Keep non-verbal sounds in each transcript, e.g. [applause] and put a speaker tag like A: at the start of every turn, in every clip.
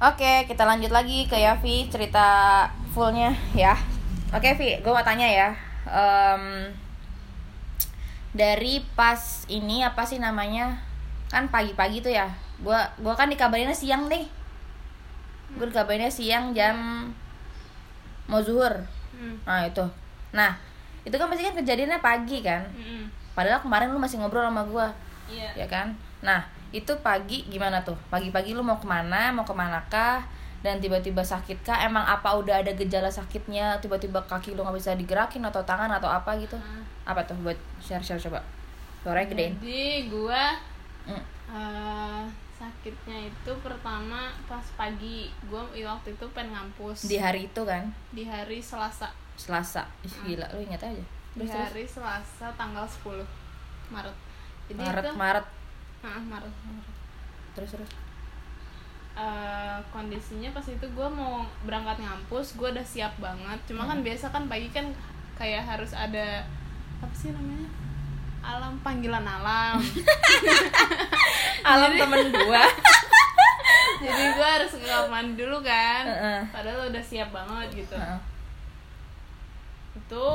A: Oke, kita lanjut lagi ke Yavi cerita fullnya ya. Oke, Vi, gue mau tanya ya. Em, dari pas ini apa sih namanya? Kan pagi-pagi tuh ya. Gua gua kan dikabarinnya siang nih. Gue dikabarinnya siang jam mau zuhur.
B: Hmm.
A: Nah, itu. Nah, itu kan pasti kan kejadiannya pagi kan.
B: Mm-mm.
A: Padahal kemarin lu masih ngobrol sama gua
B: Iya.
A: ya kan nah itu pagi gimana tuh? Pagi-pagi lu mau ke mana? Mau ke manakah dan tiba-tiba sakit kah? Emang apa udah ada gejala sakitnya? Tiba-tiba kaki lu nggak bisa digerakin atau tangan atau apa gitu?
B: Ah.
A: apa tuh buat share share coba? Suaranya gedein.
B: Jadi gua
A: Mm.
B: eh, sakitnya itu pertama pas pagi. Gua waktu itu pengen ngampus.
A: Di hari itu kan?
B: Di hari Selasa.
A: Selasa. Ih, gila lu ingat aja.
B: Di
A: terus? terus
B: hari Selasa tanggal 10 Maret. Jadi
A: Maret
B: itu
A: Maret
B: Ah, Maret, Maret.
A: terus terus?
B: Eh, kondisinya pas itu gue mau berangkat ngampus gue udah siap banget. Cuma kan biasa kan pagi kan kayak harus ada apa sih namanya? Alam panggilan alam. [laughs]
A: Alam temen gua. [laughs]
B: Jadi gue harus mandi dulu kan.
A: Heeh.
B: padahal udah siap banget gitu.
A: Heeh.
B: itu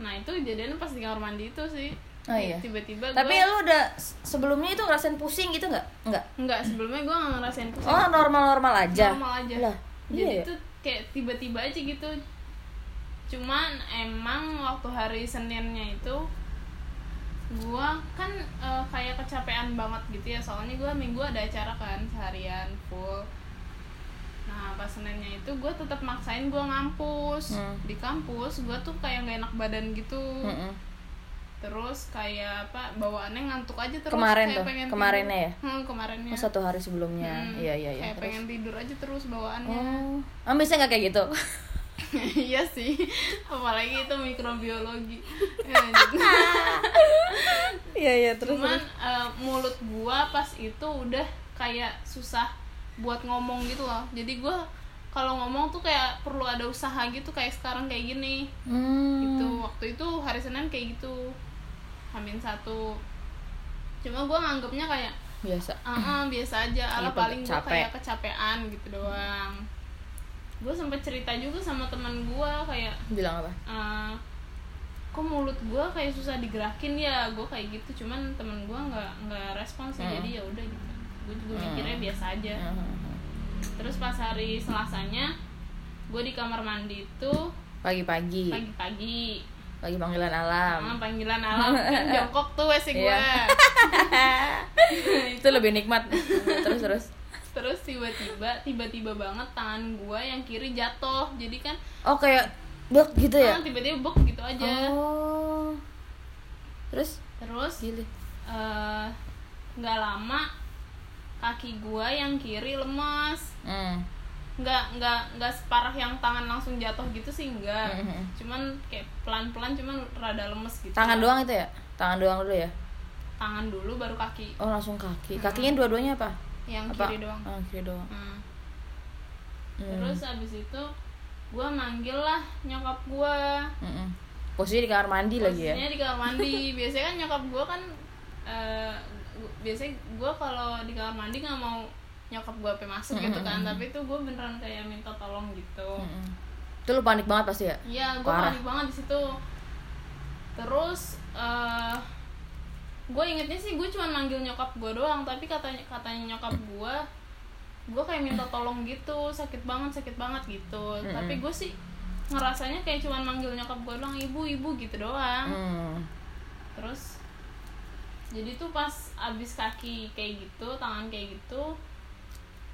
B: nah itu kejadiannya pas di kamar mandi itu sih
A: Oh, iya.
B: tiba-tiba
A: tapi
B: gua,
A: lu udah sebelumnya itu ngerasain pusing gitu nggak? Nggak?
B: Enggak sebelumnya gue nggak ngerasain pusing.
A: Oh normal normal aja.
B: Normal aja.
A: Lah
B: jadi
A: iya ya?
B: itu kayak tiba-tiba aja gitu. Cuman emang waktu hari Seninnya itu gua kan eh, kayak kecapean banget gitu ya. Soalnya gua minggu ada acara kan seharian full. Nah pas Seninnya itu gua tetap maksain gua ngampus.
A: Hmm.
B: di kampus gua tuh kayak nggak enak badan gitu.
A: Mm-mm.
B: Terus kayak apa bawaannya ngantuk aja terus
A: Kemarin
B: kayak
A: tuh,
B: pengen
A: kemarinnya
B: tidur.
A: ya?
B: hmm, kemarinnya.
A: Oh, satu hari sebelumnya.
B: Hmm,
A: iya iya iya.
B: kayak
A: terus?
B: pengen tidur aja terus bawaannya.
A: Oh. Ah, bisa nggak kayak gitu? [laughs]
B: Iya sih. Apalagi itu mikrobiologi. [laughs]
A: Iya iya terus
B: cuman eh, mulut gua pas itu udah kayak susah buat ngomong gitu loh. Jadi gua kalau ngomong tuh kayak perlu ada usaha gitu kayak sekarang kayak gini.
A: Hmm.
B: gitu waktu itu hari senin kayak gitu hamin satu. Cuma gua nganggapnya kayak
A: biasa.
B: Ah ah, biasa aja. Ala paling
A: capek.
B: kayak kecapean gitu doang. Gue sempet cerita juga sama teman gua kayak
A: bilang apa?
B: eh, kok mulut gue kayak susah digerakin ya? Gue kayak gitu. Cuman temen gue nggak nggak respons sih.
A: Hmm.
B: jadi ya udah gitu. Gue juga
A: Hmm.
B: mikirnya biasa aja.
A: Hmm.
B: terus pas hari selasanya gue di kamar mandi itu
A: pagi-pagi.
B: pagi-pagi
A: pagi panggilan alam.
B: Ah, panggilan alam. [laughs] Kan jongkok tuh WC gue.
A: Itu lebih nikmat. Terus terus.
B: Terus tiba-tiba tiba-tiba banget tangan gue yang kiri jatuh. Jadi kan
A: oh kayak bek gitu ya?
B: Ah, tiba-tiba bek gitu aja.
A: Oh. Terus?
B: Terus eh, nggak lama kaki gue yang kiri lemas.
A: Hmm.
B: Nggak nggak nggak separah yang tangan langsung jatuh gitu sih enggak
A: Mhm.
B: cuman kayak pelan pelan cuman rada lemes gitu.
A: Tangan doang itu ya? Tangan doang dulu ya?
B: Tangan dulu baru kaki.
A: Oh langsung kaki. Kakinya dua-duanya apa?
B: Yang
A: apa?
B: kiri doang.
A: Oh, kiri doang.
B: Hmm.
A: Hmm.
B: terus abis itu gue manggil lah nyokap gue
A: Mm-mm. posisi di kamar mandi lagi ya?
B: Posisinya di kamar mandi. [laughs] Biasanya kan nyokap gue kan eh, gu- biasanya gue kalau di kamar mandi nggak mau nyokap gue apa masuk gitu kan tapi itu gue beneran kayak minta tolong gitu
A: Mm-mm. itu lu panik banget pasti ya
B: Iya, gue panik banget di situ. Terus eh gue ingetnya sih gue cuma manggil nyokap gue doang, tapi katanya katanya nyokap gue, gue kayak minta tolong gitu, sakit banget, sakit banget gitu.
A: Mm-mm.
B: Tapi gue sih ngerasanya kayak cuma manggil nyokap gue doang, ibu, ibu gitu doang.
A: Hmm.
B: Terus jadi tuh pas abis kaki kayak gitu, tangan kayak gitu,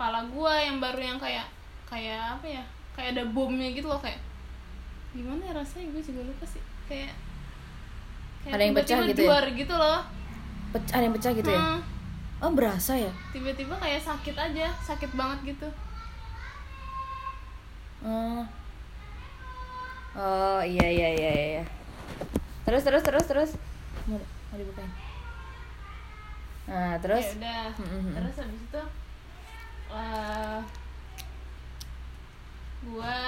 B: kepala gue yang baru yang kayak kayak apa ya? Kayak ada bomnya gitu loh kayak gimana ya rasanya? Gue juga lupa sih. Kayak kayak
A: Ada yang pecah gitu ya?
B: gitu loh.
A: Pecah, ada yang pecah gitu ya?
B: Hmm,
A: oh berasa ya?
B: Tiba-tiba kayak sakit aja sakit banget gitu.
A: Oh. Oh iya iya iya iya terus terus terus terus. Mau, mau dibukain? Nah terus?
B: Ya udah. Terus habis itu eh gue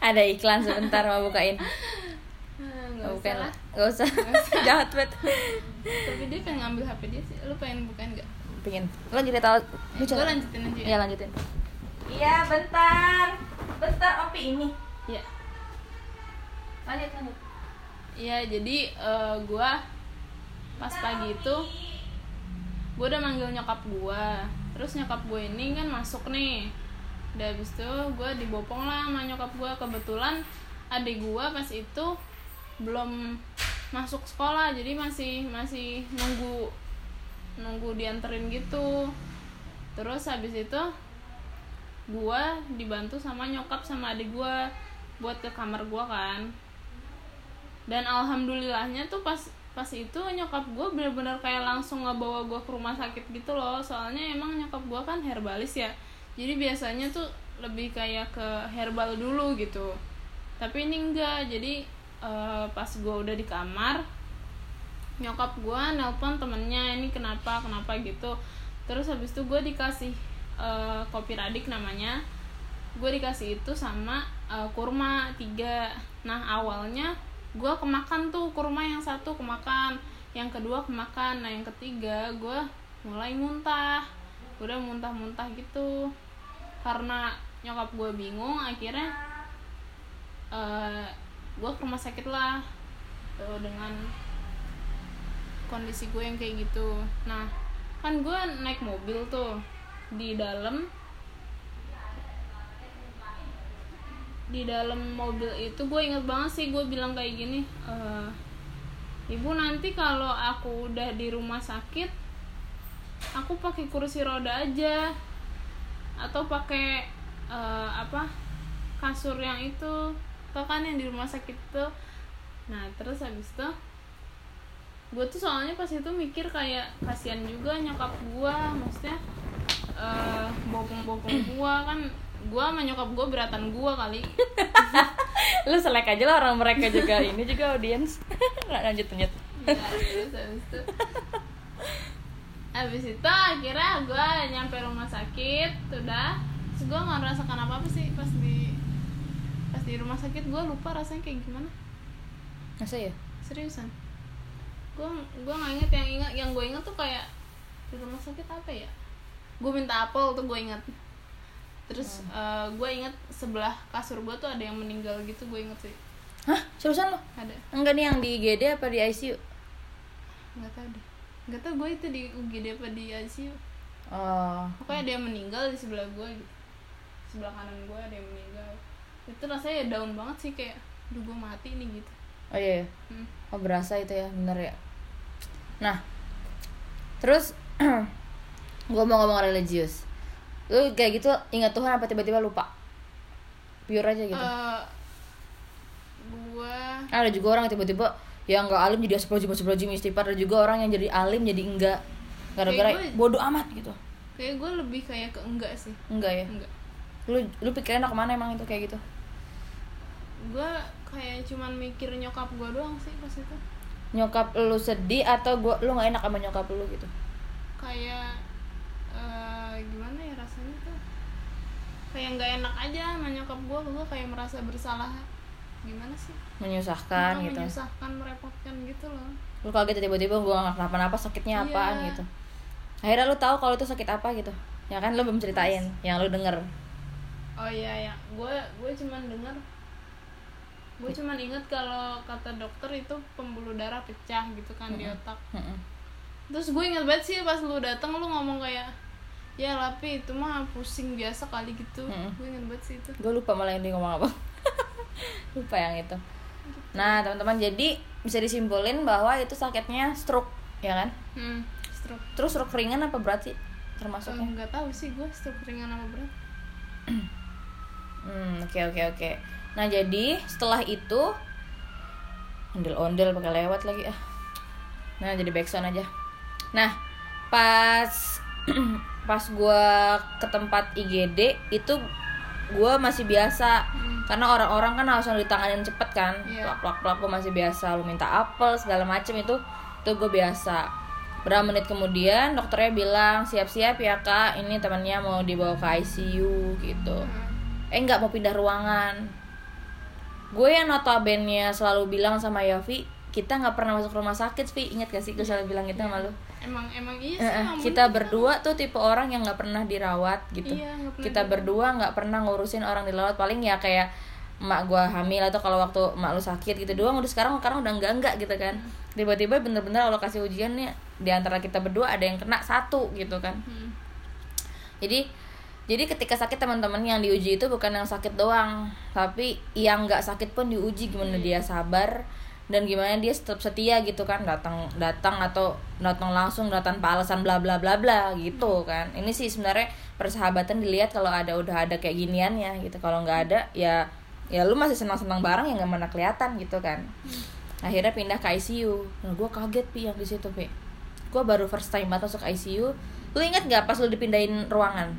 A: ada iklan sebentar mau bukain.
B: Eh, nggak
A: mau
B: usah lah.
A: nggak usah. [laughs] Jahat banget.
B: Tapi dia pengen ngambil hp dia sih. Lu pengen bukain nggak?
A: Pingin lanjut cerita lu
B: gue lanjutin aja. Ya
A: iya lanjutin. Iya bentar. Bentar opi ini.
B: Iya.
A: lanjut lanjut.
B: Iya, jadi eh, gua pas pagi itu gue udah manggil nyokap gua. Terus nyokap gue ini kan masuk nih. Udah habis itu gue dibopong lah sama nyokap gua. Kebetulan adik gua pas itu belum masuk sekolah jadi masih masih nunggu nunggu dianterin gitu. Terus habis itu gua dibantu sama nyokap sama adik gua buat ke kamar gua kan. Dan alhamdulillahnya tuh pas pas itu nyokap gue bener-bener kayak langsung ngebawa gue ke rumah sakit gitu loh. Soalnya emang nyokap gue kan herbalis ya. Jadi biasanya tuh lebih kayak ke herbal dulu gitu. Tapi ini enggak. Jadi eh, pas gue udah di kamar nyokap gue nelpon temennya ini kenapa? Kenapa? gitu. Terus habis itu gue dikasih eh, kopi radik namanya. Gue dikasih itu sama eh, kurma tiga. Nah awalnya gue kemakan tuh kurma yang satu kemakan yang kedua kemakan nah yang ketiga gue mulai muntah udah muntah-muntah gitu. Karena nyokap gue bingung akhirnya eh gue ke rumah sakit lah tuh, dengan kondisi gue yang kayak gitu. Nah kan gue naik mobil tuh di dalam di dalam mobil itu gue inget banget sih gue bilang kayak gini "Eh, ibu nanti kalau aku udah di rumah sakit aku pakai kursi roda aja atau pakai eh, apa kasur yang itu tau kan yang di rumah sakit tuh nah terus habis itu gue tuh soalnya pas itu mikir kayak kasihan juga nyokap gue maksudnya eh bopong-bopong gue kan gue sama nyokap gue beratan gue kali. [laughs]
A: Lu selek aja lah orang mereka juga. Ini juga audiens. [laughs] Lanjut lanjut.
B: Ya, terus habis itu. Habis itu akhirnya gue nyampe rumah sakit udah. Terus gue nggak merasakan apa apa sih pas di pas di rumah sakit. Gue lupa rasanya kayak gimana.
A: Masa ya
B: seriusan. Gue gue nggak inget yang ingat yang gue inget tuh kayak di rumah sakit apa ya? Gue minta apel tuh gue inget terus gue inget sebelah kasur gue tuh ada yang meninggal gitu gue inget sih.
A: Hah? Seriusan lo
B: ada.
A: Enggak nih yang di IGD apa di ICU
B: nggak tahu deh. Nggak tahu gue itu di UGD apa di ICU
A: oh.
B: Pokoknya ada yang meninggal di sebelah gue gitu. Sebelah kanan gue ada yang meninggal. Itu rasanya ya down banget sih kayak duh gue mati nih gitu.
A: Oh iya, iya.
B: hmm.
A: oh berasa itu ya bener ya. Nah [clears throat] terus [clears throat] gue mau ngomong religius lu kayak gitu ingat Tuhan apa tiba-tiba lupa? Pure aja gitu.
B: Eh, gue
A: ada juga orang tiba-tiba yang nggak alim jadi astagfirullahaladzim astagfirullahaladzim istighfar. Ada juga orang yang jadi alim jadi enggak. Gara-gara bodoh amat gitu.
B: kayak gue lebih kayak ke enggak sih.
A: Enggak ya?
B: Enggak.
A: Lu lu pikirnya ke mana emang itu kayak gitu?
B: Gue kayak cuman mikir nyokap gue doang sih pas itu.
A: Nyokap lu sedih atau gua lu nggak enak sama nyokap lu gitu?
B: Kayak eh, gimana ya kayak nggak enak aja sama nyokap gue gue kayak merasa bersalah. Gimana sih?
A: Menyusahkan
B: Nah,
A: gitu.
B: menyusahkan merepotkan gitu loh.
A: Lu kaget tiba-tiba gua nggak kenapa-napa sakitnya
B: Iya.
A: apaan gitu. Akhirnya lu tahu kalau itu sakit apa gitu. Ya kan lu belum ceritain yang lu denger.
B: Oh iya ya. Gue gue cuman dengar gue cuman inget kalau kata dokter itu pembuluh darah pecah gitu kan di otak.
A: Mm-mm.
B: terus gue inget banget sih pas lu datang lu ngomong kayak ya lapi itu mah pusing biasa kali gitu.
A: Mm-mm.
B: gue inget banget sih itu.
A: Gue lupa malah yang dia ngomong apa. [laughs] Lupa yang itu. Nah teman-teman jadi bisa disimpulin bahwa itu sakitnya stroke ya kan?
B: Hmm, stroke.
A: Terus stroke ringan apa berat sih termasuknya?
B: Nggak tahu sih gue stroke ringan apa berat.
A: Hmm oke oke oke. Nah jadi setelah itu ondel-ondel pakai lewat lagi ah. Nah jadi backsound aja. Nah pas [clears throat] pas gua ke tempat IGD itu gua masih biasa.
B: Hmm.
A: karena orang-orang kan langsung ditanganin cepet kan.
B: Iya.
A: plak plak plak gue masih biasa. Lu minta apel segala macem itu itu gue biasa. Berapa menit kemudian dokternya bilang siap-siap ya kak. Ini temannya mau dibawa ke ICU gitu.
B: Hmm.
A: eh nggak mau pindah ruangan. Gue yang notabene selalu bilang sama Yofi kita nggak pernah masuk rumah sakit Vi inget gak sih gue selalu bilang gitu sama lu
B: emang emang iya sih
A: eh, kita berdua tuh tipe orang yang nggak pernah dirawat gitu
B: Iya, pernah
A: kita
B: dirawat.
A: berdua nggak pernah ngurusin orang dirawat paling ya kayak emak gua hamil atau kalau waktu emak lu sakit gitu doang udah sekarang sekarang udah enggak enggak gitu kan
B: Hmm.
A: tiba-tiba bener-bener Allah kasih ujian nih di antara kita berdua ada yang kena satu gitu kan
B: Hmm.
A: jadi jadi ketika sakit teman-teman yang diuji itu bukan yang sakit doang tapi yang nggak sakit pun diuji gimana dia sabar dan gimana dia tetap setia gitu kan datang datang atau datang langsung datang tanpa alasan bla bla bla bla gitu kan. Ini sih sebenarnya persahabatan dilihat kalau ada udah ada kayak giniannya gitu. Kalau nggak ada ya ya lu masih senang senang bareng yang nggak mana kelihatan gitu kan. Akhirnya pindah ke ICU nah gue kaget pi yang di situ pi. Gue baru first time banget masuk ICU lu inget nggak pas lu dipindahin ruangan?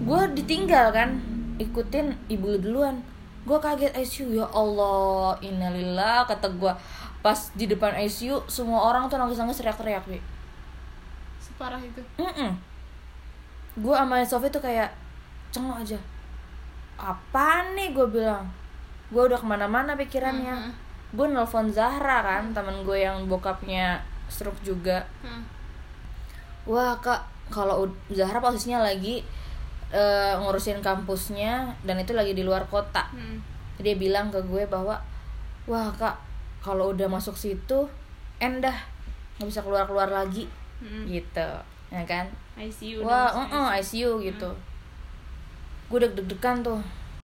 A: Gue ditinggal kan ikutin ibu lu duluan gue kaget ICU ya Allah innalillah kata gue pas di depan ICU semua orang tuh nangis nangis teriak teriak pi
B: separah itu?
A: Gue sama Sofi tuh kayak cengok aja. Apa nih? gue bilang. Gue udah ke mana-mana pikirannya.
B: Mhm.
A: gue nelfon Zahra kan temen gue yang bokapnya stroke juga.
B: Hah.
A: wah kak kalau Zahra posisinya lagi eh, ngurusin kampusnya dan itu lagi di luar kota.
B: Hmm.
A: dia bilang ke gue bahwa wah kak kalau udah masuk situ endah nggak bisa keluar keluar lagi.
B: Hmm.
A: gitu ya kan?
B: ICU
A: wah
B: dong,
A: uh ICU gitu. Gue deg-degan tuh